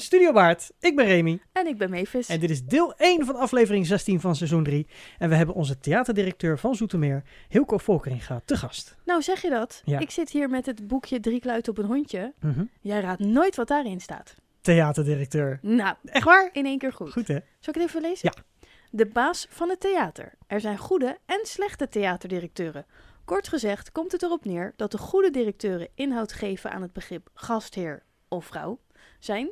in Studio Baard. Ik ben Remy En ik ben Mavis. en dit is deel 1 van aflevering 16 van seizoen 3. En we hebben onze theaterdirecteur van Zoetermeer, Hilco Volkeringa, te gast. Nou, zeg je dat? Ja. Ik zit hier met het boekje Drie kluiten op een hondje. Mhm. Jij raadt nooit wat daarin staat. Theaterdirecteur. Nou, Echt waar? in één keer goed. Goed hè? Zal ik het even lezen? Ja. De baas van het theater. Er zijn goede en slechte theaterdirecteuren. Kort gezegd komt het erop neer dat de goede directeuren inhoud geven aan het begrip gastheer of vrouw zijn.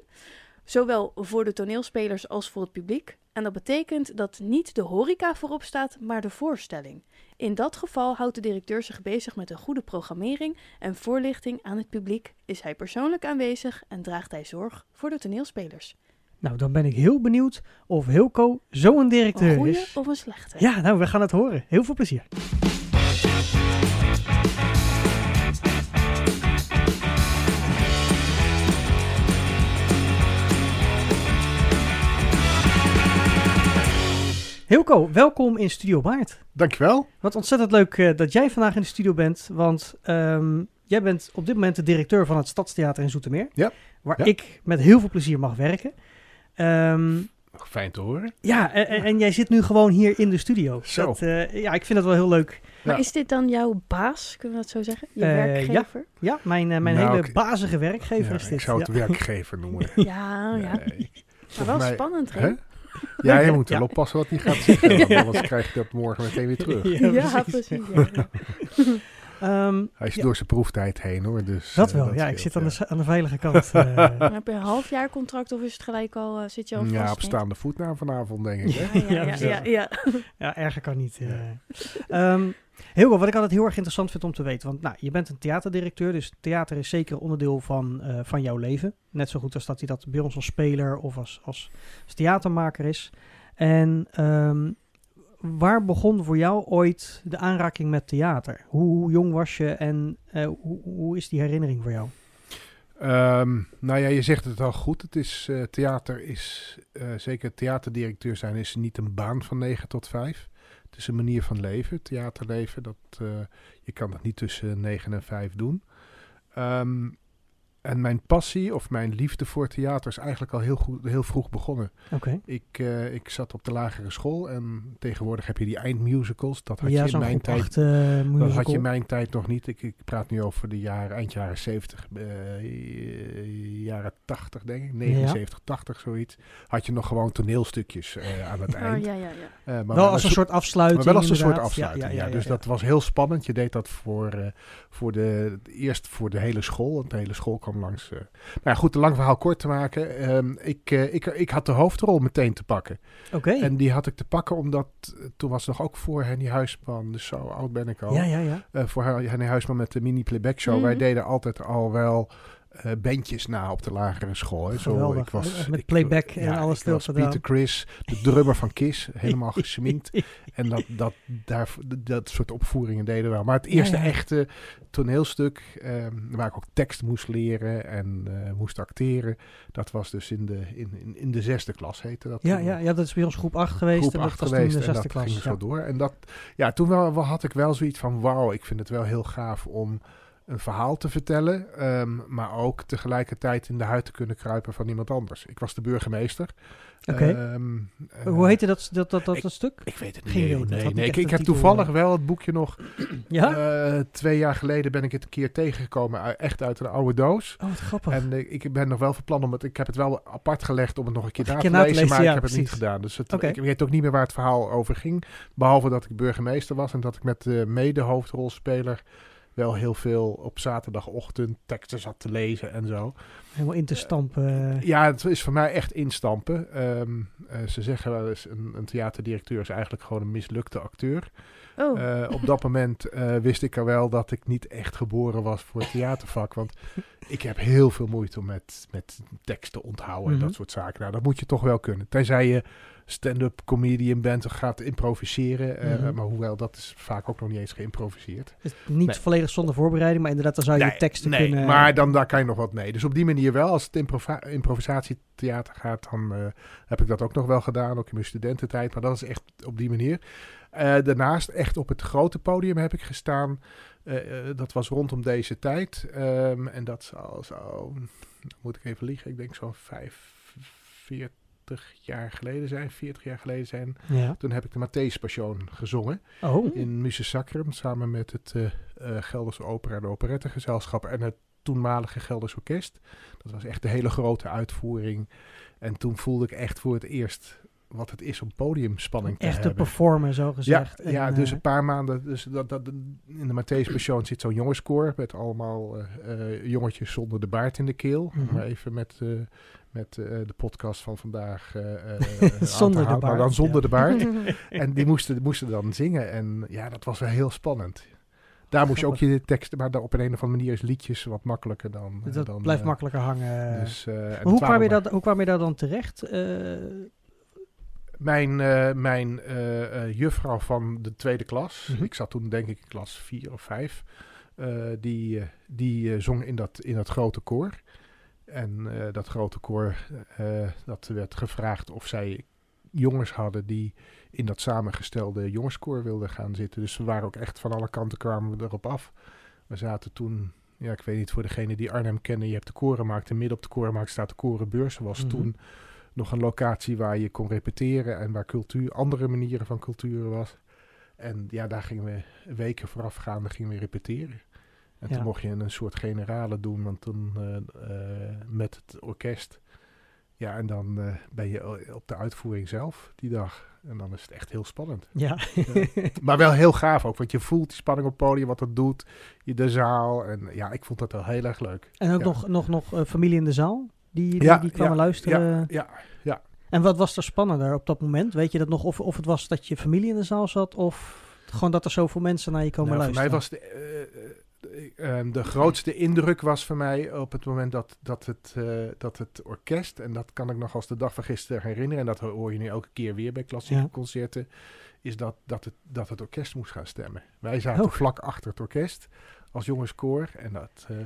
Zowel voor de toneelspelers als voor het publiek. En dat betekent dat niet de horeca voorop staat, maar de voorstelling. In dat geval houdt de directeur zich bezig met een goede programmering en voorlichting aan het publiek. Is hij persoonlijk aanwezig en draagt hij zorg voor de toneelspelers. Nou, dan ben ik heel benieuwd of Hilco zo'n Een directeur goede is. of een slechte? Ja, nou, we gaan het horen. Heel veel plezier. Hilco, welkom in Studio Baard. Dankjewel. Wat ontzettend leuk eh, dat jij vandaag in de studio bent, want ehm, jij bent op dit moment de directeur van het Stadstheater in Zoetermeer. Ja. Waar Ja. ik met heel veel plezier mag werken. Ehm, Fijn te horen. ja, en, en- en jij zit nu gewoon hier in de studio. Zo. Dat, eh, ja, ik vind dat wel heel leuk. Maar Ja. is dit dan jouw baas, kunnen we dat zo zeggen? Je Eh, werkgever? Ja, mijn, mijn Nou, hele ik- bazige werkgever Ja, is dit. ik zou het ja. werkgever noemen. Ja, ja. Nee. Maar wel mij- spannend, Hè? Ja, je moet Ja. wel oppassen wat hij gaat zeggen. want Anders krijg je dat morgen meteen weer terug. Ja, precies. ja. Ehm, Hij is Ja. door zijn proeftijd heen hoor. Dus, dat eh, wel, ja. Ik zit aan ja. de, aan de veilige kant. eh. Maar Heb je een half jaar contract of is het gelijk al, eh, zit je al vast? Ja, op staande voet na vanavond denk ik. Hè? Ja, ja, Ja, ja, precies. ja, ja. Ja, erger kan niet. eh. Heel wat ik altijd heel erg interessant vind om te weten. Want nou, je bent een theaterdirecteur, dus theater is zeker onderdeel van, eh, van jouw leven. Net zo goed als dat hij dat bij ons als speler of als, als, theatermaker is. En ehm, waar begon voor jou ooit de aanraking met theater? Hoe, jong was je en eh, hoe, is die herinnering voor jou? Ehm, nou ja, je zegt het al goed. Het is, eh, theater is, zeker theaterdirecteur zijn, is niet een baan van 9 tot 5. Het is een manier van leven, theaterleven. Dat, eh, je kan dat niet tussen 9 en 5 doen. Ehm, en mijn passie of mijn liefde voor theater is eigenlijk al heel, goed, heel vroeg begonnen. Oké. Ik, eh, ik zat op de lagere school en tegenwoordig heb je die eindmusicals. Dat had Ja, je in mijn tijd acht, eh, dat had je in mijn tijd nog niet. Ik, ik praat nu over de jaren, eind jaren 70, eh, jaren 80 denk ik. 79, 80 zoiets. Had je nog gewoon toneelstukjes eh, aan het Oh, eind. ja, ja, ja. Eh, maar wel als een soort afsluiting. maar wel als een soort. Ja, afsluiting. ja, Ja, ja, dus ja. dat was heel spannend. Je deed dat voor, eh, voor de, eerst voor de hele school. Want de hele school kwam langs. eh. Nou ja, goed, een lang verhaal kort te maken. Ehm, ik, eh, ik, ik had de hoofdrol meteen te pakken. Oké. En die had ik te pakken omdat, eh, toen was nog ook voor Henny Huisman. Dus zo oud ben ik al. Ja, ja, ja. Voor Hen- Henny Huisman met de mini playback show. Mhm. Wij deden altijd al wel eh bandjes na op de lagere school. Hè. Zo, ik was, Met ik- playback en alles stil. Peter Chris, de drummer van Kiss, helemaal gesminkt. En dat, dat, daar, dat soort opvoeringen deden we wel. Maar het eerste ja. echte toneelstuk, ehm, waar ik ook tekst moest leren en eh, moest acteren, dat was dus in de, in, in, in de zesde klas heette dat. Ja, toen. ja, ja, dat is bij ons groep 8 geweest. groep en dat 8 was geweest toen de en zesde dat ging klas. zo Ja. door. En dat, ja, toen wel, wel had ik wel zoiets van, wauw, ik vind het wel heel gaaf om een verhaal te vertellen, ehm, maar ook tegelijkertijd in de huid te kunnen kruipen van iemand anders. Ik was de burgemeester. Oké. Ehm, eh, Hoe heette dat, dat, dat, dat, stuk? Ik weet het niet. Geen nee, nee. Ik, heb toevallig eh. wel het boekje nog. Ja? eh, twee jaar geleden ben ik het een keer tegengekomen, echt uit een oude doos. oh, wat grappig. En ik ben nog wel van plan om het. Ik heb het wel apart gelegd om het nog een keer na te keer na te lezen, lezen, maar ja, ik heb het niet gedaan. Dus het, ik weet ook niet meer waar het verhaal over ging. Behalve dat ik burgemeester was en dat ik met de mede-hoofdrolspeler wel heel veel op zaterdagochtend teksten zat te lezen en zo. Helemaal in te stampen. Ja, het is voor mij echt instampen. Ehm, eh, ze zeggen wel eens, een, een theaterdirecteur is eigenlijk gewoon een mislukte acteur. Oh, Eh, op dat moment eh, wist ik al wel dat ik niet echt geboren was voor het theatervak. Want ik heb heel veel moeite om met, met teksten onthouden en Mhm. dat soort zaken. Nou, dat moet je toch wel kunnen. Tenzij je stand-up comedian bent en gaat improviseren. Eh, mhm. Maar hoewel, dat is vaak ook nog niet eens geïmproviseerd. Niet volledig zonder voorbereiding, maar inderdaad, dan zou je teksten nee, kunnen... maar dan daar kan je nog wat mee. Dus op die manier wel, als het improvisatietheater gaat, dan eh, heb ik dat ook nog wel gedaan, ook in mijn studententijd. Maar dat is echt op die manier. Eh, daarnaast echt op het grote podium heb ik gestaan. Dat was rondom deze tijd. Ehm, en dat zal zo, moet ik even liegen, ik denk zo'n 45 30 jaar geleden zijn, 40 jaar geleden zijn. Toen heb ik de Matthäus Passion gezongen. Oh. In Muse Sacrum samen met het uh, Gelderse Opera en Operettegezelschap en het toenmalige Gelders Orkest. Dat was echt de hele grote uitvoering. En toen voelde ik echt voor het eerst wat het is om podiumspanning te echt te hebben. performen, zo Ja, gezegd. En, ja, dus eh, een paar maanden. Dus dat, dat, in de Matthäus Passion zit zo'n jongenskoor met allemaal eh, eh, jongetjes zonder de baard in de keel. Mhm. Maar even met, met de podcast van vandaag. Zonder de Maar baard, dan zonder ja. de baard. En die moesten, moesten dan zingen. En ja, dat was wel heel spannend. Daar moest je ook je teksten, maar daar op een, een of andere manier is liedjes wat makkelijker dan. dat dan, blijft makkelijker hangen. Dus, Maar hoe, kwam je maar- dat, hoe kwam je daar dan terecht? Mijn, eh, mijn eh, eh, juffrouw van de tweede klas, Mhm. ik zat toen denk ik in klas vier of vijf, die, die zong in dat, in dat grote koor. En dat grote koor, dat werd gevraagd of zij jongens hadden die in dat samengestelde jongenskoor wilden gaan zitten. Dus we waren ook echt van alle kanten kwamen we erop af. We zaten toen, ja ik weet niet voor degene die Arnhem kennen, je hebt de korenmarkt en midden op de korenmarkt staat de korenbeurs. was Mhm. toen nog een locatie waar je kon repeteren en waar cultuur, andere manieren van cultuur was. En ja, daar gingen we weken voorafgaande gingen we repeteren. En Ja. toen mocht je een soort generale doen, want toen eh, eh, met het orkest. Ja, en dan eh, ben je op de uitvoering zelf die dag. En dan is het echt heel spannend. ja. Maar wel heel gaaf ook, want je voelt die spanning op het podium, wat het doet. Je de zaal. En ja, ik vond dat wel heel erg leuk. en ook Ja. nog, nog, nog familie in de zaal? Die, die, Ja, die kwamen ja, luisteren. Ja, ja, En wat was er spannender op dat moment? Weet je dat nog? Of, of het was dat je familie in de zaal zat? Of gewoon dat er zoveel mensen naar je komen Nou, voor mij luisteren? was de, eh, eh, eh, de grootste indruk was voor mij op het moment dat, dat, het, eh, dat het orkest, en dat kan ik nog als de dag van gisteren herinneren, en dat hoor je nu elke keer weer bij klassieke concerten, is dat, dat, het, dat het orkest moest gaan stemmen. Wij zaten Oh. vlak achter het orkest als jongenskoor. En, dat, eh,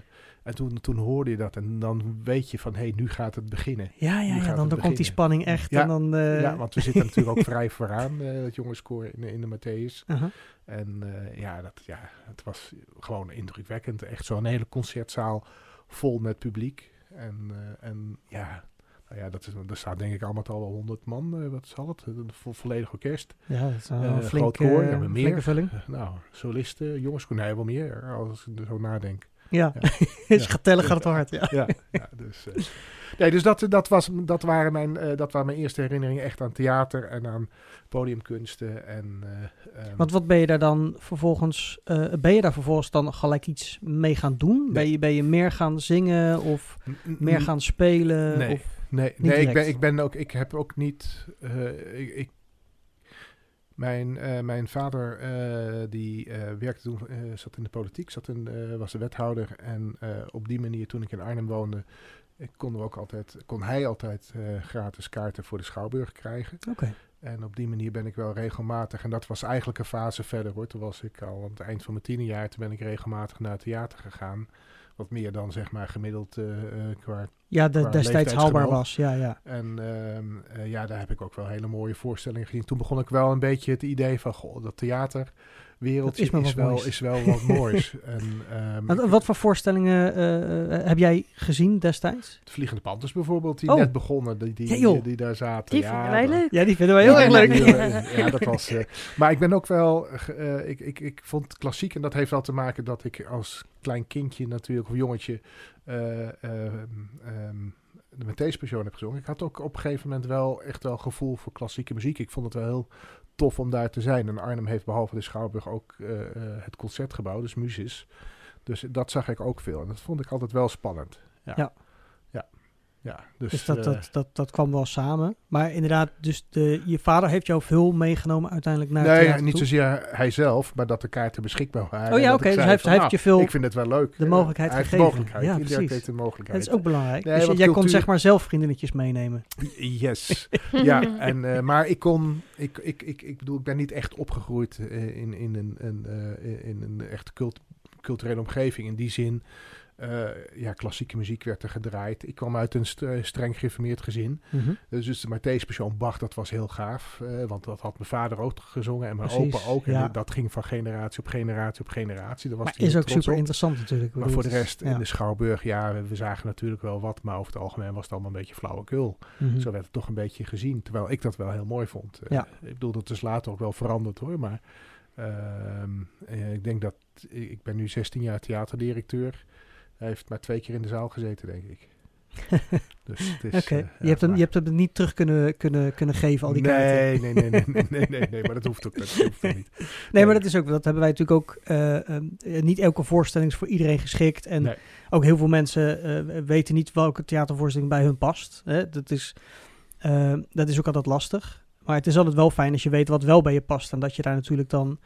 en toen, toen hoorde je dat en dan weet je van, hé, hey, nu gaat het beginnen. Ja, ja, dan, dan komt die spanning echt. Ja, en dan, eh, ja, want we zitten natuurlijk ook vrij vooraan, eh, het jongenskoor in, de- in de Matthäus. aha. En ja, dat, ja, het was gewoon indrukwekkend. Echt zo'n hele concertzaal vol met publiek. En, en ja, nou ja dat is, er staat denk ik allemaal al wel 100 man. eh, wat zal het? Een vo- volledig orkest. Ja, dat is Eh, een flinke, koor, ja, meer. flinke vulling. Eh, nou, solisten, jongens, nee, wel meer als ik er zo nadenk. Ja, je Ja. gaat het hard. Ja. Ja, dus, nee, dus dat, dat, was, dat, waren mijn, dat waren mijn eerste herinneringen echt aan theater en aan podiumkunsten. En, ehm, Want wat ben je daar dan vervolgens, ben je daar vervolgens dan gelijk iets mee gaan doen? Ben, je, ben je meer gaan zingen of meer gaan spelen? Nee. Of, Nee, Niet nee ik, ben, ik ben ook, ik heb ook niet. eh, ik, ik, mijn, eh, mijn vader, eh, die werkte toen, zat in de politiek, zat in, was de wethouder. En op die manier, toen ik in Arnhem woonde, kon, er ook altijd, kon hij altijd gratis kaarten voor de Schouwburg krijgen. Oké. En op die manier ben ik wel regelmatig. En dat was eigenlijk een fase verder hoor. Toen was ik al aan het eind van mijn tiende jaar. Toen ben ik regelmatig naar het theater gegaan. Wat meer dan zeg maar gemiddeld qua Ja, de, destijds haalbaar was. Ja, ja. en ehm, eh, ja, daar heb ik ook wel hele mooie voorstellingen gezien. Toen begon ik wel een beetje het idee van, goh, dat theaterwereldje Dat is is, wel, moois. is wel wat moois. En, ehm, Wat, wat voor voorstellingen eh, eh, heb jij gezien destijds? de Vliegende Panthers bijvoorbeeld, die Oh. net begonnen, die, die, Ja, die, die daar zaten. Die ja, vinden wij dat- leuk. Ja, die vinden wij heel Ja, erg leuk. die, ja, dat was. maar ik ben ook wel. eh, ik, ik, ik vond klassiek, en dat heeft wel te maken dat ik als klein kindje natuurlijk, of jongetje, de Matthäus Passion heb gezongen. Ik had ook op een gegeven moment wel echt wel gevoel voor klassieke muziek. Ik vond het wel heel tof om daar te zijn. En Arnhem heeft behalve de Schouwburg ook eh, eh, het concertgebouw, dus Musis. Dus dat zag ik ook veel. En dat vond ik altijd wel spannend. Ja. Ja, dus, Dus dat, eh, dat, dat, dat kwam wel samen. Maar inderdaad, dus de, je vader heeft jou veel meegenomen uiteindelijk naar het Nee, niet toe? zozeer hij zelf, maar dat de kaarten beschikbaar waren. Oh ja, dat oké, ik dus hij heeft, van, hij heeft nou, je veel... Ik vind het wel leuk. de mogelijkheid Hij heeft gegeven. De mogelijkheid. Ja, precies. heeft de Dat mogelijkheid. is ook belangrijk. Nee, dus want jij kon zeg maar zelf vriendinnetjes meenemen. Yes. ja, en, eh, maar ik kon, ik, ik, ik, ik bedoel, ik ben niet echt opgegroeid eh, in, in, een, een, eh, in een echt cult, culturele omgeving. In die zin, Eh, ja, klassieke muziek werd er gedraaid. Ik kwam uit een st- eh, streng gereformeerd gezin. Mhm. Dus, dus de Matthäus Passion Bach, dat was heel gaaf. eh, want dat had mijn vader ook gezongen en mijn Precies, opa ook. En ja. dat ging van generatie op generatie op generatie. Daar was Maar is ook super op. interessant natuurlijk. Maar voor de rest ja. in de Schouwburg, ja, we, we zagen natuurlijk wel wat. Maar over het algemeen was het allemaal een beetje flauwekul. Mhm. Zo werd het toch een beetje gezien. Terwijl ik dat wel heel mooi vond. Ja. Ik bedoel, dat is later ook wel veranderd hoor. Maar ehm, eh, ik denk dat... Ik ben nu 16 jaar theaterdirecteur. Hij heeft maar twee keer in de zaal gezeten, denk ik. dus het is, eh, je, hebt hem, je hebt hem niet terug kunnen, kunnen, kunnen geven, al die nee, kaarten. Nee, nee, nee, nee, nee, nee, maar dat hoeft ook, dat hoeft niet. Nee, maar dat is ook, dat hebben wij natuurlijk ook, eh, ehm, eh, niet elke voorstelling is voor iedereen geschikt. En ook heel veel mensen weten niet welke theatervoorstelling bij hun past. Hè? Dat, is, dat is ook altijd lastig. Maar het is altijd wel fijn als je weet wat wel bij je past en dat je daar natuurlijk dan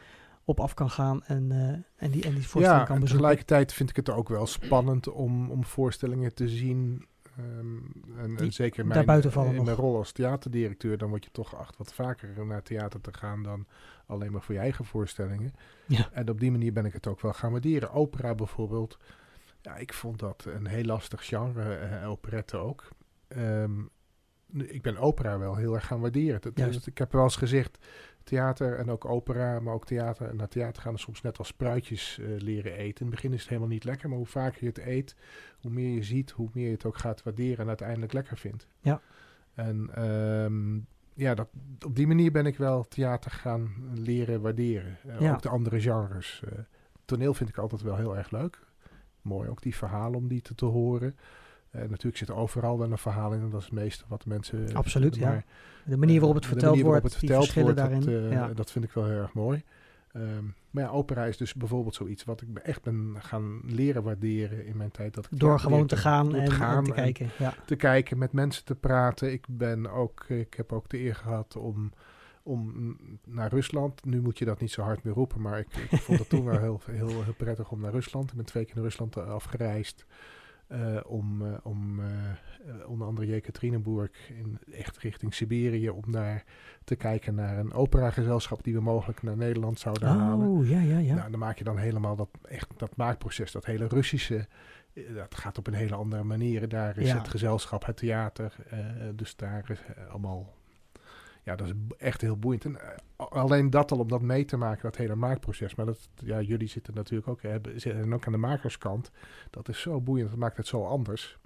op af kan gaan en, eh, en, die, en die voorstelling Ja, kan en bezoeken. tegelijkertijd vind ik het ook wel spannend om, om voorstellingen te zien. ehm, en, en zeker mijn, in nog. mijn rol als theaterdirecteur, dan word je toch geacht wat vaker naar theater te gaan dan alleen maar voor je eigen voorstellingen. Ja. En op die manier ben ik het ook wel gaan waarderen. Opera bijvoorbeeld, ja, ik vond dat een heel lastig genre, eh, operette ook. Ehm, ik ben opera wel heel erg gaan waarderen. Dat, is- ik heb wel eens gezegd, theater en ook opera, maar ook theater en naar theater gaan is soms net als spruitjes eh, leren eten. In het begin is het helemaal niet lekker, maar hoe vaker je het eet, hoe meer je ziet, hoe meer je het ook gaat waarderen en uiteindelijk lekker vindt. Ja. En ehm, ja, dat, op die manier ben ik wel theater gaan leren waarderen. Eh, Ja. Ook de andere genres. Eh, toneel vind ik altijd wel heel erg leuk. Mooi ook die verhalen om die te, te horen. Eh, natuurlijk zit er overal wel een verhaal in en dat is het meeste wat mensen... Absoluut, ja. maar, De manier waarop het eh, verteld waarop wordt, het die verteld verschillen wordt, daarin. Dat, eh, ja. dat vind ik wel heel erg mooi. Ehm, maar ja, opera is dus bijvoorbeeld zoiets wat ik echt ben gaan leren waarderen in mijn tijd. Dat ik Door gewoon te gaan en, te en en kijken. Ja. te kijken, met mensen te praten. Ik ben ook, ik heb ook de eer gehad om, om naar Rusland. Nu moet je dat niet zo hard meer roepen, maar ik, ik vond het toen wel heel, heel, heel prettig om naar Rusland. Ik ben twee keer naar Rusland eh, afgereisd. Eh, om eh, om eh, onder andere Jekaterinenburg in echt richting Siberië om daar te kijken naar een operagezelschap die we mogelijk naar Nederland zouden halen. Oh, ja, ja, ja. Nou, dan maak je dan helemaal dat, echt, dat maakproces, dat hele Russische, dat gaat op een hele andere manier. Daar is Ja. het gezelschap, het theater, dus daar is allemaal, ja, dat is echt heel boeiend. En eh, alleen dat al om dat mee te maken, dat hele maakproces. Maar dat, ja, jullie zitten natuurlijk ook, hebben, zitten ook aan de makerskant. Dat is zo boeiend, dat maakt het zo anders.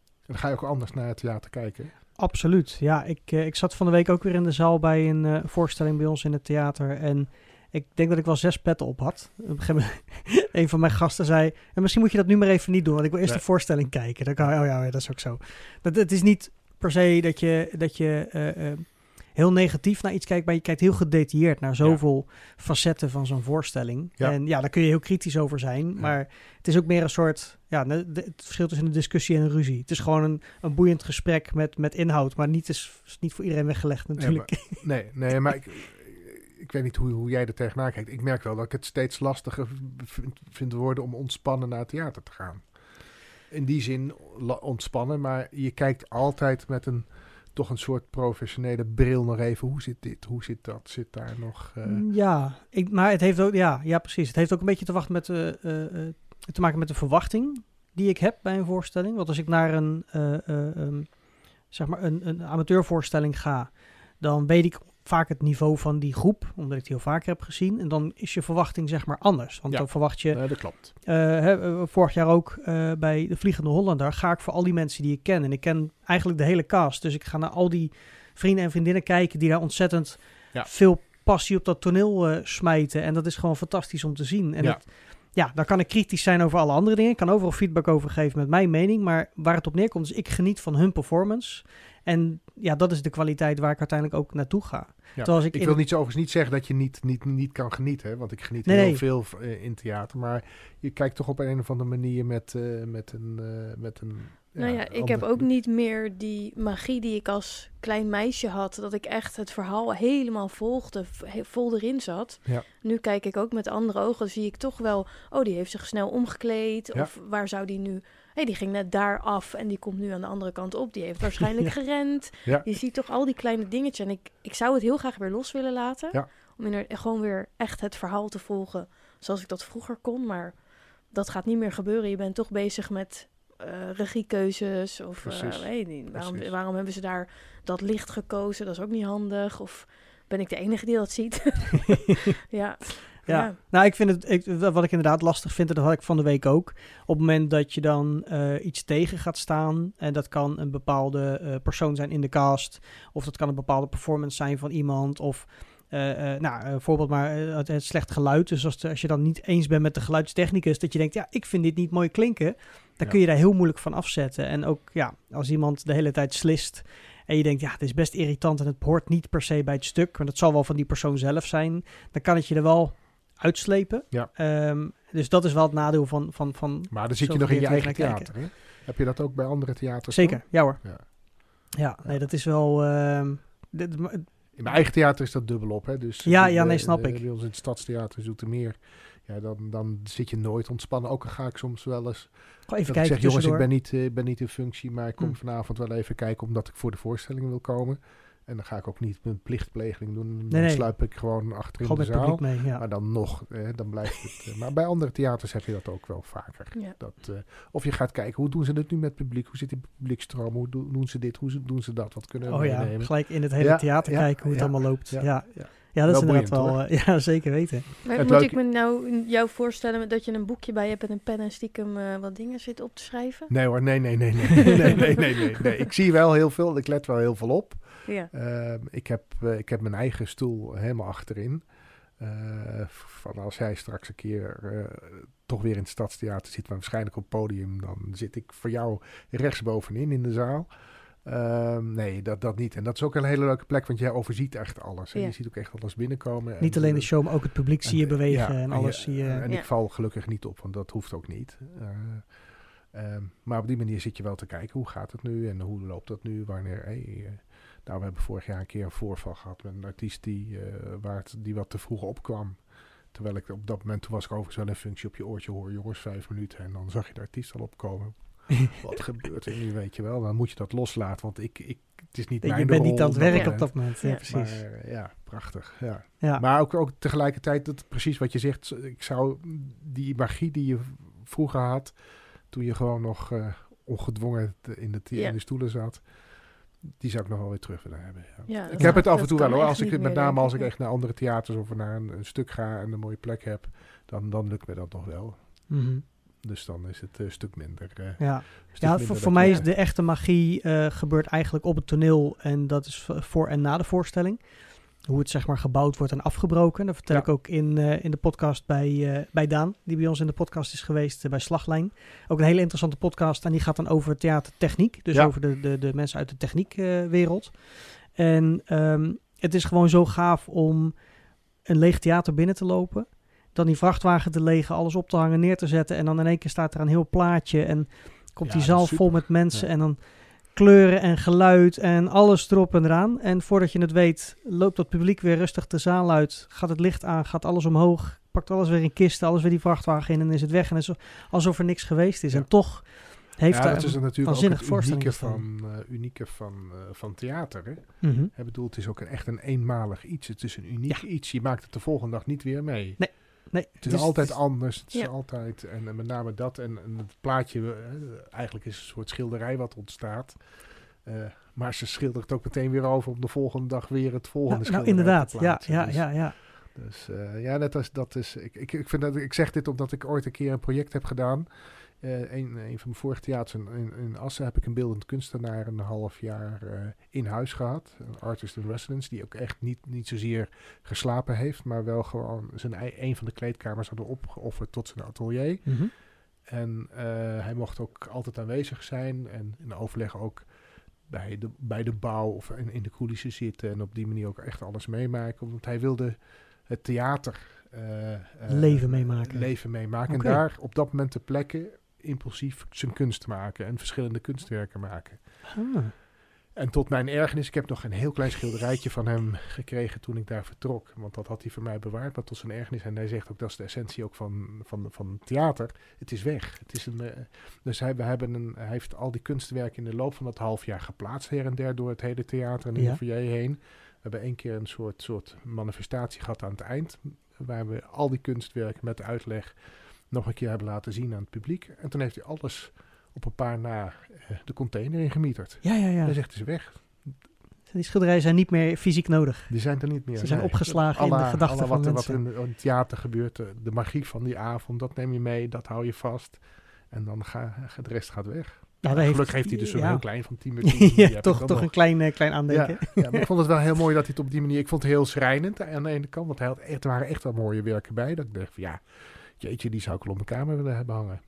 En dan ga je ook anders naar het theater kijken. Absoluut. Ja, ik, eh, ik zat van de week ook weer in de zaal bij een eh, voorstelling bij ons in het theater. En ik denk dat ik wel zes petten op had. Op een een van mijn gasten zei... En misschien moet je dat nu maar even niet doen, want ik wil eerst Nee. de voorstelling kijken. Dan kan, oh ja, ja, dat is ook zo. Dat, het is niet per se dat je, dat je heel negatief naar iets kijkt... maar je kijkt heel gedetailleerd naar zoveel facetten van zo'n voorstelling. Ja. En ja, daar kun je heel kritisch over zijn. Ja. Maar het is ook meer een soort... Ja, de- het verschil tussen een discussie en een ruzie. Het is gewoon een, een boeiend gesprek met, met inhoud, maar niet, is, is niet voor iedereen weggelegd natuurlijk. Nee, nee, maar ik, ik weet niet hoe, hoe jij er tegenaan kijkt. Ik merk wel dat ik het steeds lastiger vind, vind worden om ontspannen naar het theater te gaan. In die zin ontspannen, maar je kijkt altijd met een toch een soort professionele bril nog even. Hoe zit dit? Hoe zit dat? Zit daar nog... eh, ja, ik, maar het heeft ook, ja, ja, precies. Het heeft ook een beetje te, wachten met, eh, te maken met de verwachting die ik heb bij een voorstelling. Want als ik naar een, eh, eh, ehm, zeg maar een, een amateurvoorstelling ga, dan weet ik vaak het niveau van die groep, omdat ik die heel vaker heb gezien. En dan is je verwachting zeg maar anders. Want Ja. dan verwacht je, dat klopt. Eh, hè, eh, vorig jaar ook eh, bij de Vliegende Hollander ga ik voor al die mensen die ik ken. En ik ken eigenlijk de hele cast. Dus ik ga naar al die vrienden en vriendinnen kijken die daar ontzettend Ja. veel passie op dat toneel smijten. En dat is gewoon fantastisch om te zien. En Ja. het- ja, dan kan ik kritisch zijn over alle andere dingen. Ik kan overal feedback over geven met mijn mening. Maar waar het op neerkomt is, ik geniet van hun performance. En ja, dat is de kwaliteit waar ik uiteindelijk ook naartoe ga. Ja. Terwijl als ik ik wil niet zo overigens niet zeggen dat je niet, niet, niet kan genieten, hè, want ik geniet Nee, heel nee. veel eh, in theater. Maar je kijkt toch op een of andere manier met, eh, met een... eh, met een nou ja, ik heb ook niet meer die magie die ik als klein meisje had. Dat ik echt het verhaal helemaal volgde, vol erin zat. Ja. Nu kijk ik ook met andere ogen, zie ik toch wel... Oh, die heeft zich snel omgekleed. Ja. Of waar zou die nu... Hé, die ging net daar af en die komt nu aan de andere kant op. Die heeft waarschijnlijk Ja. gerend. Je ziet toch al die kleine dingetjes. En ik, ik zou het heel graag weer los willen laten. Om inderdaad gewoon weer echt het verhaal te volgen zoals ik dat vroeger kon. Maar dat gaat niet meer gebeuren. Je bent toch bezig met eh, regiekeuzes. Of eh, weet niet, waarom, Precies. waarom hebben ze daar dat licht gekozen? Dat is ook niet handig. Of ben ik de enige die dat ziet? ja. Ja. Nou, ik vind het, ik, wat ik inderdaad lastig vind, en dat had ik van de week ook. Op het moment dat je dan eh, iets tegen gaat staan, en dat kan een bepaalde persoon zijn in de cast, of dat kan een bepaalde performance zijn van iemand, of nou, een voorbeeld maar het, het slecht geluid. Dus als, de- als je dan niet eens bent met de geluidstechnicus, dat je denkt, ja, ik vind dit niet mooi klinken, dan kun je daar heel moeilijk van afzetten. En ook, ja, als iemand de hele tijd slist en je denkt, ja, het is best irritant en het hoort niet per se bij het stuk, want het zal wel van die persoon zelf zijn, dan kan het je er wel uitslepen. Ja. Ehm, dus dat is wel het nadeel van... van, van Maar dan zit je nog in je eigen theater. Hè? Heb je dat ook bij andere theaters? zeker, dan? ja hoor. Ja. Ja, nee, dat is wel... ehm, dit- maar- In mijn eigen theater is dat dubbel op. Hè? Dus Ja, ja, nee, snap de- ik. Bij ons in het Stadstheater Zoetermeer. Ja, dan, dan zit je nooit ontspannen. Ook al ga ik soms wel eens... gewoon even ik kijken zeg, jongens, ik ben niet, eh, ik ben niet in functie, maar ik kom Hm. vanavond wel even kijken omdat ik voor de voorstelling wil komen. En dan ga ik ook niet mijn plichtpleging doen. Dan Nee, nee. sluip ik gewoon achterin Gewoon de met zaal. publiek mee, ja. Maar dan nog, eh, dan blijft het. eh, maar bij andere theaters heb je dat ook wel vaker. Ja. Dat, eh, of je gaat kijken, hoe doen ze het nu met publiek? Hoe zit die publiekstroom? Hoe doen, ze dit? Hoe ze- doen ze dat? Wat kunnen we Oh ja, meenemen? gelijk in het hele Ja, theater ja, kijken hoe het allemaal loopt. Ja, ja, ja. dat is Wel inderdaad boeiend, wel... eh, ja, zeker weten. Maar Het moet leuke- ik me nou jou voorstellen dat je een boekje bij hebt en een pen en stiekem eh, wat dingen zit op te schrijven? Nee hoor, nee, nee, nee, nee. nee, nee, nee, nee, nee, nee. Ik zie wel heel veel, ik let wel heel veel op. Ja. Ehm, ik, heb, eh, ik heb mijn eigen stoel helemaal achterin. Eh, van als jij straks een keer eh, toch weer in het Stadstheater zit, maar waarschijnlijk op het podium, dan zit ik voor jou rechtsbovenin in de zaal. Ehm, nee, dat, dat niet. En dat is ook een hele leuke plek, want jij overziet echt alles. En Ja. je ziet ook echt alles binnenkomen. Niet En, alleen de eh, show, maar ook het publiek zie je en, bewegen ja, en alles zie je... En Ja. ik val gelukkig niet op, want dat hoeft ook niet. Eh, ehm, maar op die manier zit je wel te kijken, hoe gaat het nu en hoe loopt dat nu, wanneer... hey, eh, nou, we hebben vorig jaar een keer een voorval gehad met een artiest die, eh, waar het, die wat te vroeg opkwam. Terwijl ik op dat moment, toen was ik overigens wel in functie op je oortje hoor, jongens, vijf minuten. En dan zag je de artiest al opkomen. Wat gebeurt er nu, weet je wel? Dan moet je dat loslaten, want ik, ik, het is niet mijn je bent niet aan het dat werk op dat moment. Ja, Ja. precies. Maar ja, prachtig. Ja. ja. Maar ook, ook tegelijkertijd, dat, precies wat je zegt, ik zou die magie die je vroeger had, toen je gewoon nog eh, ongedwongen in de, Ja. in de stoelen zat, die zou ik nog wel weer terug willen hebben. Ja. Ja, ik heb het af en toe wel hoor, als ik met name als ik echt naar andere theaters of naar een, een stuk ga en een mooie plek heb, dan, dan lukt me dat nog wel. Mhm. Dus dan is het een stuk minder. eh, ja. stuk Ja, minder voor, mij is de echte magie eh, gebeurt eigenlijk op het toneel en dat is voor en na de voorstelling. Hoe het zeg maar gebouwd wordt en afgebroken. Dat vertel Ja. ik ook in, eh, in de podcast bij, eh, bij Daan, die bij ons in de podcast is geweest eh, bij Slaglijn. Ook een hele interessante podcast en die gaat dan over theatertechniek. Dus Ja. over de, de, de mensen uit de techniekwereld. en ehm, het is gewoon zo gaaf om een leeg theater binnen te lopen. Dan die vrachtwagen te legen, alles op te hangen, neer te zetten. En dan in één keer staat er een heel plaatje. En komt Ja, die zaal vol met mensen. Ja. En dan kleuren en geluid en alles erop en eraan. En voordat je het weet, loopt dat publiek weer rustig de zaal uit. Gaat het licht aan, gaat alles omhoog. Pakt alles weer in kisten, alles weer die vrachtwagen in en is het weg. En het is alsof er niks geweest is. Ja. En toch heeft ja, daar dat is een natuurlijk ook waanzinnige het voorstelling unieke van, eh, unieke van, eh, van theater. Hè? Mhm. Ik bedoel, het is ook een, echt een eenmalig iets. Het is een uniek iets. Je maakt het de volgende dag niet weer mee. Nee, nee. Het is dus- altijd dus- anders. Het is Ja. altijd, en, en met name dat. En, en het plaatje, eh, eigenlijk is het een soort schilderij wat ontstaat. Eh, maar ze schildert het ook meteen weer over om de volgende dag weer het volgende Nou, nou, schilderij inderdaad, te ja, ja, Dus- ja, ja. dus eh, ja, dat is, dat is ik, ik, ik, vind dat, ik zeg dit omdat ik ooit een keer een project heb gedaan. Eh, een, een van mijn vorige theaters in, in, Assen heb ik een beeldend kunstenaar een half jaar eh, in huis gehad. Een artist in residence, die ook echt niet, niet zozeer geslapen heeft, maar wel gewoon zijn, een van de kleedkamers hadden opgeofferd tot zijn atelier. Mhm. En eh, hij mocht ook altijd aanwezig zijn en in overleg ook bij de, bij de bouw of in, in de coulissen zitten. En op die manier ook echt alles meemaken. Want hij wilde het theater eh, eh, Leven meemaken. Leven meemaken. En daar op dat moment ter plekke impulsief zijn kunst maken en verschillende kunstwerken maken. Ah. En tot mijn ergernis, ik heb nog een heel klein schilderijtje van hem gekregen toen ik daar vertrok. Want dat had hij voor mij bewaard, maar tot zijn ergernis. En hij zegt ook, dat is de essentie ook van, van, van theater. Het is weg. Het is een, eh, dus hij, we hebben een, hij heeft al die kunstwerken in de loop van dat half jaar geplaatst her en der door het hele theater en Ja. de foyer heen. We hebben één keer een soort, soort manifestatie gehad aan het eind. Waar we al die kunstwerken met uitleg nog een keer hebben laten zien aan het publiek. En toen heeft hij alles op een paar na eh, de container ingemieterd. Ja, ja, ja. Hij zegt, het is weg. Die schilderijen zijn niet meer fysiek nodig. Die zijn er niet meer. Ze zijn Nee. opgeslagen in de gedachten van wat, mensen. Wat er in het theater gebeurt, de, de magie van die avond, dat neem je mee, dat hou je vast. En dan gaat de rest gaat weg. Ja, Gelukkig heeft hij dus zo'n ja. heel klein van 10 minuten. Ja, toch, dan toch nog. een klein, eh, klein Ja, aandenken. ja, maar ik vond het wel heel mooi dat hij het op die manier... Ik vond het heel schrijnend aan de ene kant. Want hij had echt, er waren echt wel mooie werken bij. Dat ik dacht van ja, jeetje, die zou ik wel op mijn kamer willen hebben hangen.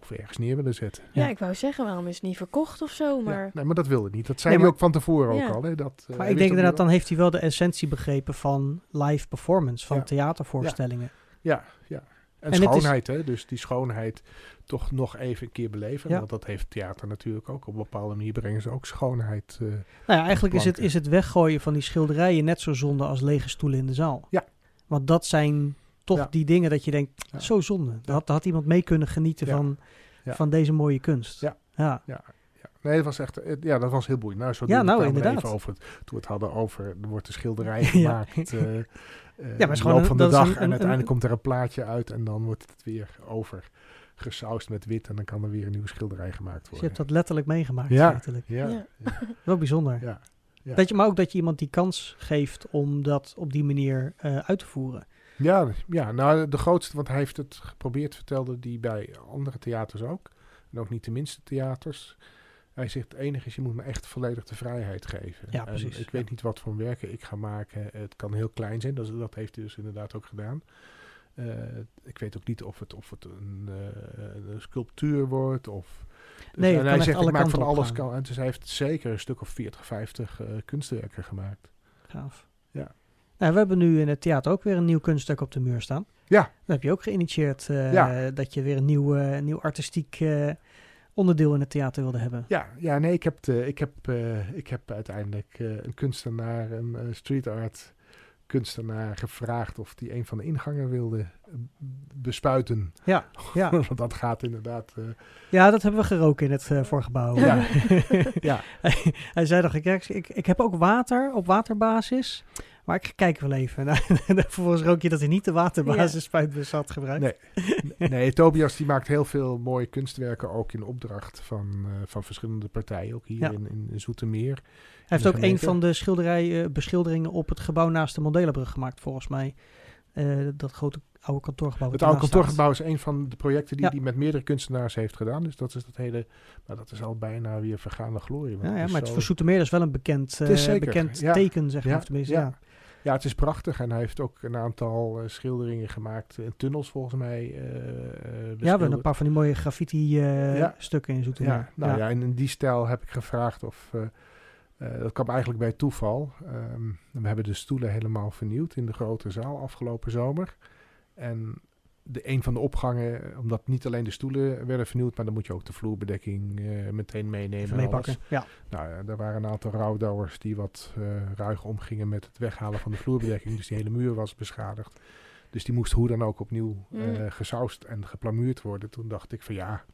Of ergens neer willen zetten. Ja, Ja. ik wou zeggen, waarom is het niet verkocht of zo? Maar Ja, nee, maar dat wilde niet. Dat zei Nee, hij ook van tevoren ook al. Hè, dat, eh, Maar ik denk inderdaad, dan heeft hij wel de essentie begrepen van live performance, van Ja. theatervoorstellingen. Ja, ja. En, En het is- schoonheid, hè? Dus die schoonheid toch nog even een keer beleven. Ja. Want dat heeft theater natuurlijk ook. Op een bepaalde manier brengen ze ook schoonheid. eh, Nou ja, eigenlijk is het, is het weggooien van die schilderijen net zo zonde als lege stoelen in de zaal. Ja. Want dat zijn toch Ja. die dingen dat je denkt, Ja. zo zonde. Daar had, iemand mee kunnen genieten Ja. van, Ja. van deze mooie kunst. Ja. ja. ja. Nee, dat was echt, eh, ja, dat was heel boeiend. Nou, zo Ja, nou, inderdaad. Even over het, toen we het hadden over, er wordt een schilderij Ja. gemaakt. eh eh, maar is de gewoon loop een- van de dat dag. een- en een- uiteindelijk een- komt er een plaatje uit en dan wordt het weer over gesausd met wit. En dan kan er weer een nieuwe schilderij gemaakt Dus je worden. hebt dat letterlijk meegemaakt. Ja. feitelijk. ja, Ja. ja, Wel bijzonder. ja. Ja. Dat je, maar ook dat je iemand die kans geeft om dat op die manier eh, uit te voeren. Ja, ja, nou de grootste, want hij heeft het geprobeerd, vertelde hij bij andere theaters ook. En ook niet de minste theaters. Hij zegt, het enige is, je moet me echt volledig de vrijheid geven. Ja, En precies, ik weet niet wat voor werken ik ga maken. Het kan heel klein zijn, dat, heeft hij dus inderdaad ook gedaan. Eh, ik weet ook niet of het, of het een, eh, een sculptuur wordt of... Nee, en hij zegt, alle ik maak van alles kan. En dus hij heeft zeker een stuk of 40, 50 eh, kunstwerken gemaakt. Gaaf. Nou, we hebben nu in het theater ook weer een nieuw kunststuk op de muur staan. Ja. Dat heb je ook geïnitieerd. eh, Ja. Dat je weer een nieuw, eh, nieuw artistiek eh, onderdeel in het theater wilde hebben. Ja, ja nee, ik heb, de, ik heb, ik heb uiteindelijk een kunstenaar, een street art kunstenaar gevraagd of die een van de ingangen wilde bespuiten. Ja, ja. Want dat gaat inderdaad. ja, dat hebben we geroken in het voorgebouw. Ja. ja, hij, hij zei nog, ik, ik, ik heb ook water op waterbasis, maar ik kijk wel even. Nou, Vervolgens rook je dat hij niet de waterbasis spuitbus had gebruikt. Nee. nee, Tobias die maakt heel veel mooie kunstwerken ook in opdracht van, eh, van verschillende partijen. Ook hier Ja. in, in, Zoetermeer. Hij heeft ook een van de schilderij, eh, beschilderingen op het gebouw naast de Modelenbrug gemaakt, volgens mij. Eh, dat grote oude kantoorgebouw. Het oude kantoorgebouw is een van de projecten die Ja. hij met meerdere kunstenaars heeft gedaan. Dus dat is dat hele, maar dat is al bijna weer vergaande glorie. Ja, ja, is maar het zo- voor Soetermeer is wel een bekend, is bekend teken, zeg maar. Tenminste, ja. Ja. Het is prachtig. En hij heeft ook een aantal eh, schilderingen gemaakt. in tunnels volgens mij. eh, Ja, we hebben een paar van die mooie graffiti-stukken Ja. in Zoetermeer. Ja, nou ja. en in die stijl heb ik gevraagd of... dat kwam eigenlijk bij toeval. Ehm, we hebben de stoelen helemaal vernieuwd in de grote zaal afgelopen zomer. En de, een van de opgangen, eh, omdat niet alleen de stoelen werden vernieuwd, maar dan moet je ook de vloerbedekking eh, meteen meenemen. Meepakken. Ja. Nou ja, er waren een aantal rouwdouwers die wat eh ruig omgingen met het weghalen van de vloerbedekking. dus die hele muur was beschadigd. Dus die moest hoe dan ook opnieuw eh Mm. gesausd en geplamuurd worden. Toen dacht ik van ja,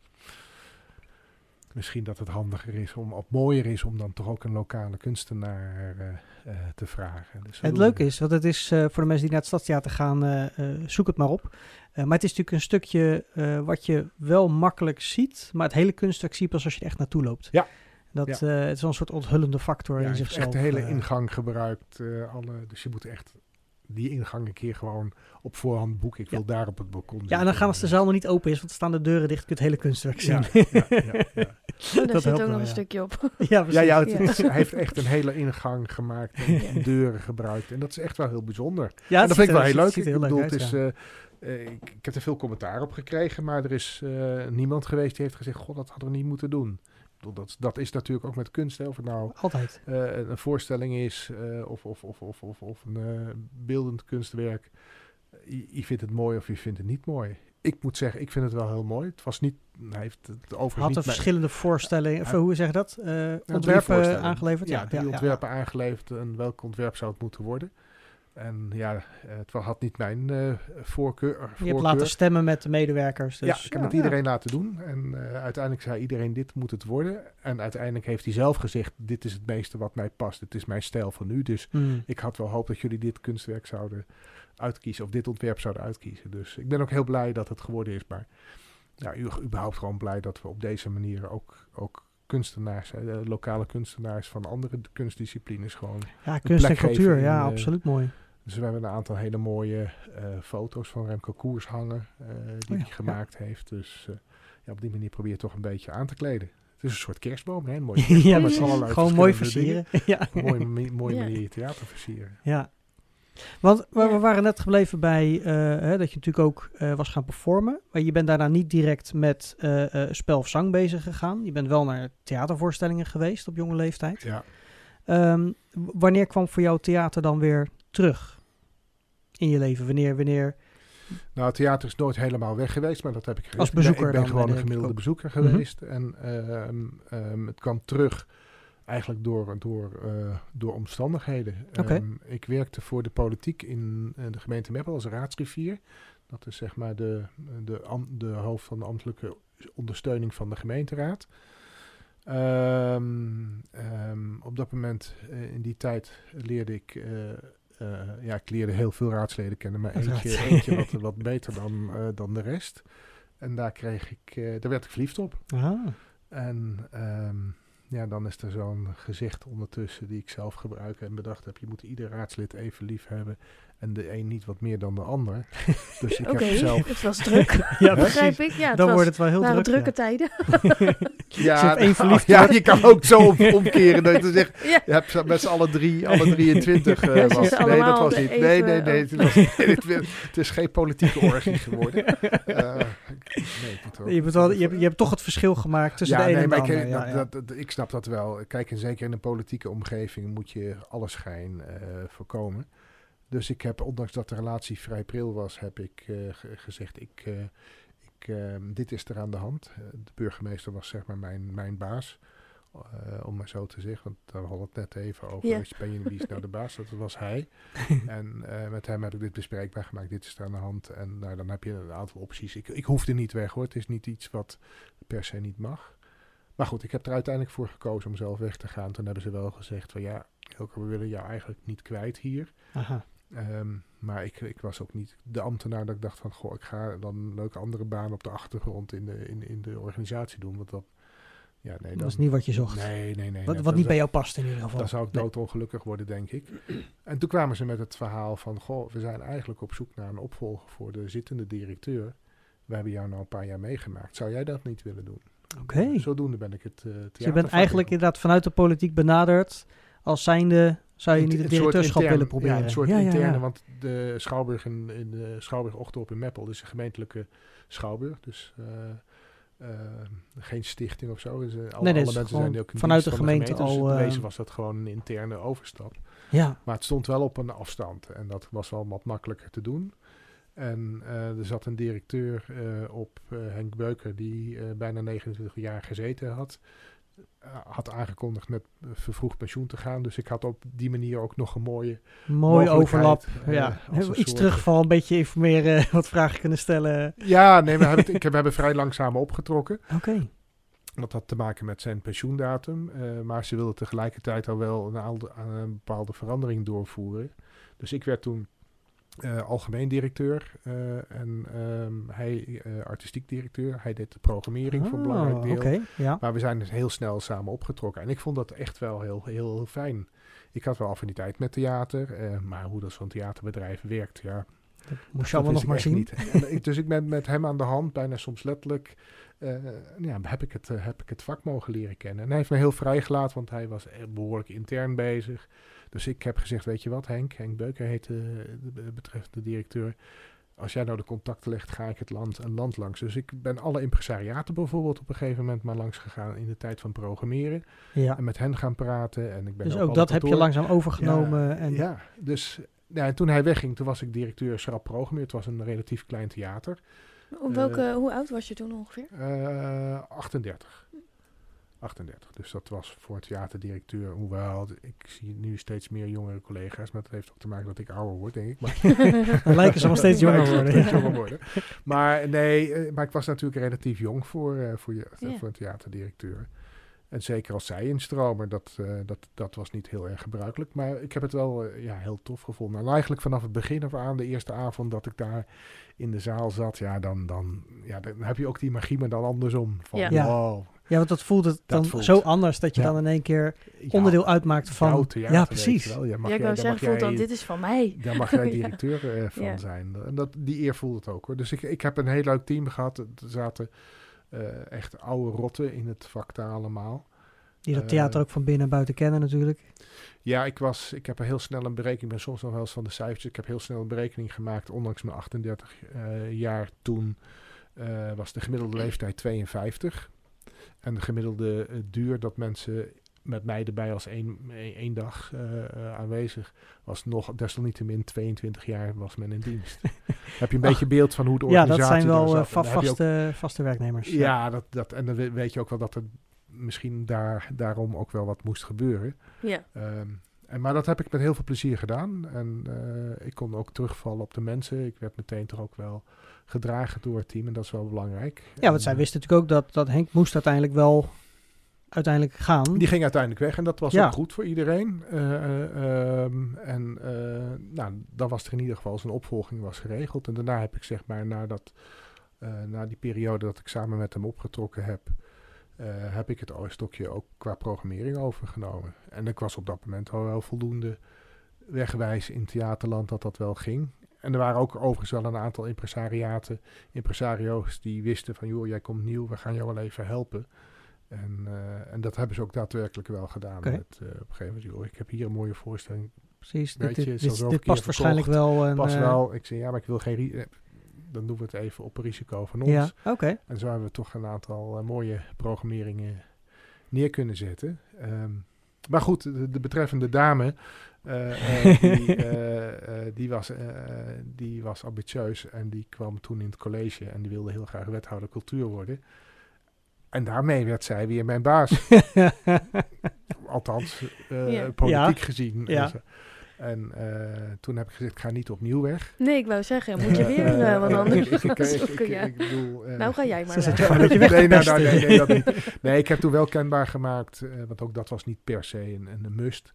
misschien dat het handiger is om, of mooier is om dan toch ook een lokale kunstenaar eh, eh, te vragen. Dus Het leuke is, want het is eh, voor de mensen die naar het Stadstheater gaan, zoek het maar op. Maar het is natuurlijk een stukje wat je wel makkelijk ziet, maar het hele kunststuk zie je pas als je er echt naartoe loopt. Ja. Dat, Ja. het is wel een soort onthullende factor ja, in zichzelf. echt de hele ingang gebruikt. alle, dus je moet echt die ingang een keer gewoon op voorhand boeken. Ik wil daar op het balkon ja, en dan gaan als de zaal nog niet open is, want dan staan de deuren dicht, kun je het hele kunststuk zien. Ja, ja, ja. Oh, daar Dat zit helpt ook wel, nog een ja. stukje op. ja, precies. Ja, ja, het, Ja. het is- hij heeft echt een hele ingang gemaakt en Ja. deuren gebruikt. En dat is echt wel heel bijzonder. Ja, en dat vind ik wel heel leuk. Er ik heel bedoel, leuk het uit, is, ik, ik heb er veel commentaar op gekregen, maar er is eh, niemand geweest die heeft gezegd, god, dat hadden we niet moeten doen. Dat, dat is natuurlijk ook met kunst, hè, of het nou Altijd. eh, een voorstelling is eh, of, of, of, of, of, of een beeldend kunstwerk. Je, je vindt het mooi of je vindt het niet mooi. Ik moet zeggen, ik vind het wel heel mooi. Het was niet, hij heeft het overigens Had er verschillende voorstellingen, of hoe zeg je dat? Eh, ontwerpen aangeleverd? Ja, die ontwerpen aangeleverd en welk ontwerp zou het moeten worden. En ja, het had niet mijn eh, voorkeur. Je hebt laten stemmen met de medewerkers. Dus, ja, ik heb het iedereen laten doen. En eh, uiteindelijk zei iedereen, dit moet het worden. En uiteindelijk heeft hij zelf gezegd, dit is het meeste wat mij past. Het is mijn stijl van nu. Dus Hmm. ik had wel hoop dat jullie dit kunstwerk zouden uitkiezen. Of dit ontwerp zouden uitkiezen. Dus ik ben ook heel blij dat het geworden is. Maar ja, u- überhaupt gewoon blij dat we op deze manier ook, ook kunstenaars, eh, lokale kunstenaars van andere kunstdisciplines gewoon. Ja, kunst en cultuur. Ja, eh, absoluut mooi. Dus we hebben een aantal hele mooie eh, foto's van Remco Koers hangen. eh, die Oh ja, hij ja. gemaakt heeft. Dus eh, ja, op die manier probeer je toch een beetje aan te kleden. Het is een soort kerstboom, hè? Een mooie ja, kerstboom met allerlei Gewoon mooi verschillende versieren. ja. dingen. Mooie, mooie manier je theater versieren. Ja. Want we, Ja. waren net gebleven bij eh, hè, dat je natuurlijk ook eh, was gaan performen. Maar je bent daarna niet direct met eh, spel of zang bezig gegaan. Je bent wel naar theatervoorstellingen geweest op jonge leeftijd. Ja. Ehm, wanneer kwam voor jou theater dan weer terug in je leven? Wanneer, wanneer? Nou, theater is nooit helemaal weg geweest, maar dat heb ik gezegd. Als Ik ben- bezoeker Ik ben gewoon een gemiddelde bezoeker Mhm. geweest. En ehm, ehm, het kwam terug eigenlijk door, door, eh, door omstandigheden. Ehm, ik werkte voor de politiek in eh, de gemeente Meppel als raadsgriffier. Dat is zeg maar de, de, de hoofd van de ambtelijke ondersteuning van de gemeenteraad. Ehm, ehm, op dat moment, eh, in die tijd, leerde ik... ja, ik leerde heel veel raadsleden kennen, maar eentje, eentje wat, wat beter dan, dan de rest. En daar kreeg ik, daar werd ik verliefd op. Ah, En ja, dan is er zo'n gezicht ondertussen die ik zelf gebruik en bedacht heb. Je moet ieder raadslid even lief hebben. En de een niet wat meer dan de ander. Dus ik Oké, heb zelf... het was druk. ja, Begrijp ik. Ja, het Dan was, wordt het wel heel waren druk. drukke tijden. Ja, één verliefd ja, wordt. je kan ook zo om- omkeren dat je zegt, Ja. je hebt met z'n alle drie, alle 23 eh, Ja, was. Nee, dat was niet. Nee, even- nee, nee. Het, was, het, het is geen politieke orgie geworden. Eh, nee, Je, hebt wel, je, hebt, je hebt toch het verschil gemaakt tussen ja, de ene nee, en de maar ik, andere. Ja, dat, ja. Dat, dat- ik snap dat wel. Kijk, en zeker in een politieke omgeving moet je alle schijn eh, voorkomen. Dus ik heb, ondanks dat de relatie vrij pril was, heb ik eh, ge- gezegd, ik, eh, ik, eh, dit is er aan de hand. Eh, de burgemeester was zeg maar mijn, mijn baas, om maar zo te zeggen. Want daar hadden we het net even over. Ja. Ben je, wie is nou de baas? Dat was hij. en met hem heb ik dit bespreekbaar gemaakt. Dit is er aan de hand. En nou, dan heb je een aantal opties. Ik, ik hoefde niet weg hoor. Het is niet iets wat per se niet mag. Maar goed, ik heb er uiteindelijk voor gekozen om zelf weg te gaan. Toen hebben ze wel gezegd van ja, we willen jou eigenlijk niet kwijt hier. Aha. Ehm, maar ik, ik was ook niet de ambtenaar dat ik dacht van... goh, ik ga dan een leuke andere baan op de achtergrond in de, in, in de organisatie doen. Want dat, ja, nee, Dat is niet wat je zocht. Nee, nee, nee. wat wat niet bij jou past in ieder geval. dan zou ik doodongelukkig worden, denk ik. En toen kwamen ze met het verhaal van... goh, we zijn eigenlijk op zoek naar een opvolger voor de zittende directeur. We hebben jou nou een paar jaar meegemaakt. Zou jij dat niet willen doen? Oké. Zodoende ben ik het uh, Dus je bent eigenlijk inderdaad vanuit de politiek benaderd als zijnde... Zou je niet het directeurschap intern- willen proberen? Ja, een soort Ja, ja, interne, want de Schouwburg in, in de Schouwburg in Meppel is een gemeentelijke Schouwburg. Dus eh, eh, geen stichting of zo. Dus, eh, Nee, alle dit is mensen zijn ook vanuit de gemeente Dus al, in eh, wezen was dat gewoon een interne overstap. Ja, Maar het stond wel op een afstand en dat was wel wat makkelijker te doen. En eh, er zat een directeur eh, op, eh, Henk Beuker, die eh, bijna 29 jaar gezeten had. Eh, had aangekondigd met eh, vervroegd pensioen te gaan. Dus ik had op die manier ook nog een mooie mooi overlap. eh, ja, iets soort- terugval, een beetje informeren, wat vragen kunnen stellen. Ja, nee, we hebben, het, ik, we hebben vrij langzaam opgetrokken. Oké. Dat had te maken met zijn pensioendatum. maar ze wilden tegelijkertijd al wel een, aalde- een bepaalde verandering doorvoeren. Dus ik werd toen algemeen directeur eh, en ehm, hij eh, artistiek directeur. Hij deed de programmering voor een belangrijk Ah, deel. Oké, ja. Maar we zijn dus heel snel samen opgetrokken. En ik vond dat echt wel heel, heel, heel fijn. Ik had wel affiniteit met theater, eh, maar hoe dat zo'n theaterbedrijf werkt, ja, Dat moest je allemaal nog maar zien. niet. Dus ik ben met hem aan de hand, bijna soms letterlijk, eh, ja, heb, ik het, eh, heb ik het vak mogen leren kennen. En hij heeft me heel vrijgelaten, want hij was eh, behoorlijk intern bezig. Dus ik heb gezegd, weet je wat Henk, Henk Beuker heet de, de betreffende directeur. Als jij nou de contacten legt, ga ik het land, een land langs. Dus ik ben alle impresariaten bijvoorbeeld op een gegeven moment maar langs gegaan in de tijd van programmeren. Ja. En met hen gaan praten. En ik ben Dus ook alle dat heb je langzaam overgenomen. ja, en, ja, dus ja, en toen hij wegging, toen was ik directeur Schrap Programmeer. Het was een relatief klein theater. Op welke, hoe oud was je toen ongeveer? Eh 38. 38. Dus dat was voor theaterdirecteur, hoewel ik zie nu steeds meer jongere collega's, maar dat heeft ook te maken dat ik ouder word, denk ik. Maar, lijken ze nog steeds jonger worden. steeds jonger worden. Maar nee, eh, maar ik was natuurlijk relatief jong voor, eh, voor, je, Ja. voor een theaterdirecteur. En zeker als zij instromen, dat, eh, dat, dat was niet heel erg gebruikelijk. Maar ik heb het wel eh, ja, heel tof gevonden. En eigenlijk vanaf het begin af aan, de eerste avond dat ik daar in de zaal zat, ja, dan, dan, ja, dan heb je ook die magie, maar dan andersom. Van, Ja. Ja. wow, Ja, want dat voelt het dan voelt. zo anders dat je Ja. dan in één keer ja, onderdeel uitmaakt jouw van... Ja, precies. wel. Ja, mag ja, ik wou zeggen, voelt dan, dit is van mij. Daar mag jij Ja. directeur eh, van Ja. zijn. En dat, die eer voelde het ook hoor. Dus ik, ik heb een heel leuk team gehad. Er zaten eh, echt oude rotten in het vak daar allemaal. Die dat Eh, theater ook van binnen en buiten kennen natuurlijk. Ja, ik, was, ik heb er heel snel een berekening, ik ben soms nog wel eens van de cijfertjes. Ik heb heel snel een berekening gemaakt, ondanks mijn 38 eh, jaar toen eh, was de gemiddelde leeftijd 52. En de gemiddelde eh, duur dat mensen met mij erbij als één, één één dag eh, eh, aanwezig was nog desalniettemin 22 jaar was men in dienst. heb je een Ach. beetje beeld van hoe de Ja, organisatie dat zijn wel va- ook- vaste, vaste werknemers. ja, dat, dat, en dan we- weet je ook wel dat er misschien daar, daarom ook wel wat moest gebeuren. Ja, Ehm, en, maar dat heb ik met heel veel plezier gedaan. En eh, ik kon ook terugvallen op de mensen. Ik werd meteen toch ook wel gedragen door het team. En dat is wel belangrijk. Ja, want En, zij wisten natuurlijk ook dat, dat Henk moest uiteindelijk wel uiteindelijk gaan. Die ging uiteindelijk weg en dat was Ja. ook goed voor iedereen. Eh, eh, ehm, en eh, nou, dan was er in ieder geval zijn opvolging was geregeld. En daarna heb ik zeg maar, nadat, eh na die periode dat ik samen met hem opgetrokken heb, heb ik het stokje ook qua programmering overgenomen. En ik was op dat moment al wel voldoende wegwijs in theaterland dat dat wel ging. En er waren ook overigens wel een aantal impresariaten, impresario's die wisten van, joh, jij komt nieuw, we gaan jou wel even helpen. En, eh, en dat hebben ze ook daadwerkelijk wel gedaan. Met, eh, op een gegeven moment, joh, ik heb hier een mooie voorstelling. Precies. Weet Dit, je, dit, past waarschijnlijk wel. Een, Pas eh, wel, ik zei, ja, maar ik wil geen... Dan doen we het even op risico van ons. Ja, oké. En zo hebben we toch een aantal mooie programmeringen neer kunnen zetten. Ehm, maar goed, de, de betreffende dame, die, eh, eh, die, was, eh, die was ambitieus en die kwam toen in het college en die wilde heel graag wethouder cultuur worden. En daarmee werd zij weer mijn baas. Althans, eh, Ja. politiek Ja. gezien. Ja. En eh, toen heb ik gezegd, ik ga niet opnieuw weg. nee, ik wou zeggen, moet je Eh, weer eh, eh, wat anders ik- ik- ik- zoeken, ik- ja. ik bedoel, eh, Nou ga jij maar weg. nee, te nou, nou, nee, nee, dat niet. Nee, ik heb toen wel kenbaar gemaakt, eh, want ook dat was niet per se een, een, een must.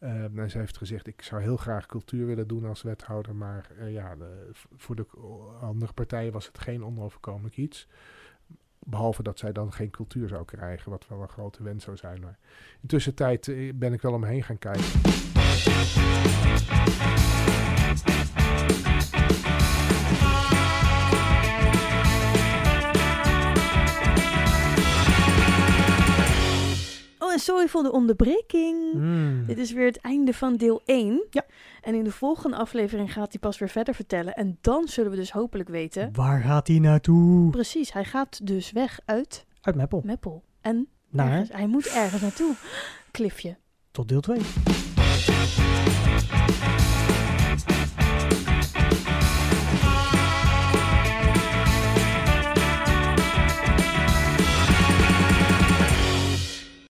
Eh, en ze heeft gezegd, ik zou heel graag cultuur willen doen als wethouder, maar eh, ja, de- voor de andere partijen was het geen onoverkomelijk iets. Behalve dat zij dan geen cultuur zou krijgen, wat wel een grote wens zou zijn. Maar intussen eh, ben ik wel omheen gaan kijken. Oh, en sorry voor de onderbreking. Hmm. Dit is weer het einde van deel 1. Ja. En in de volgende aflevering gaat hij pas weer verder vertellen. En dan zullen we dus hopelijk weten. Waar gaat hij naartoe? Precies, hij gaat dus weg uit Uit Meppel. Meppel. En Naar ergens, hij moet ergens naartoe. Cliffje. tot deel 2.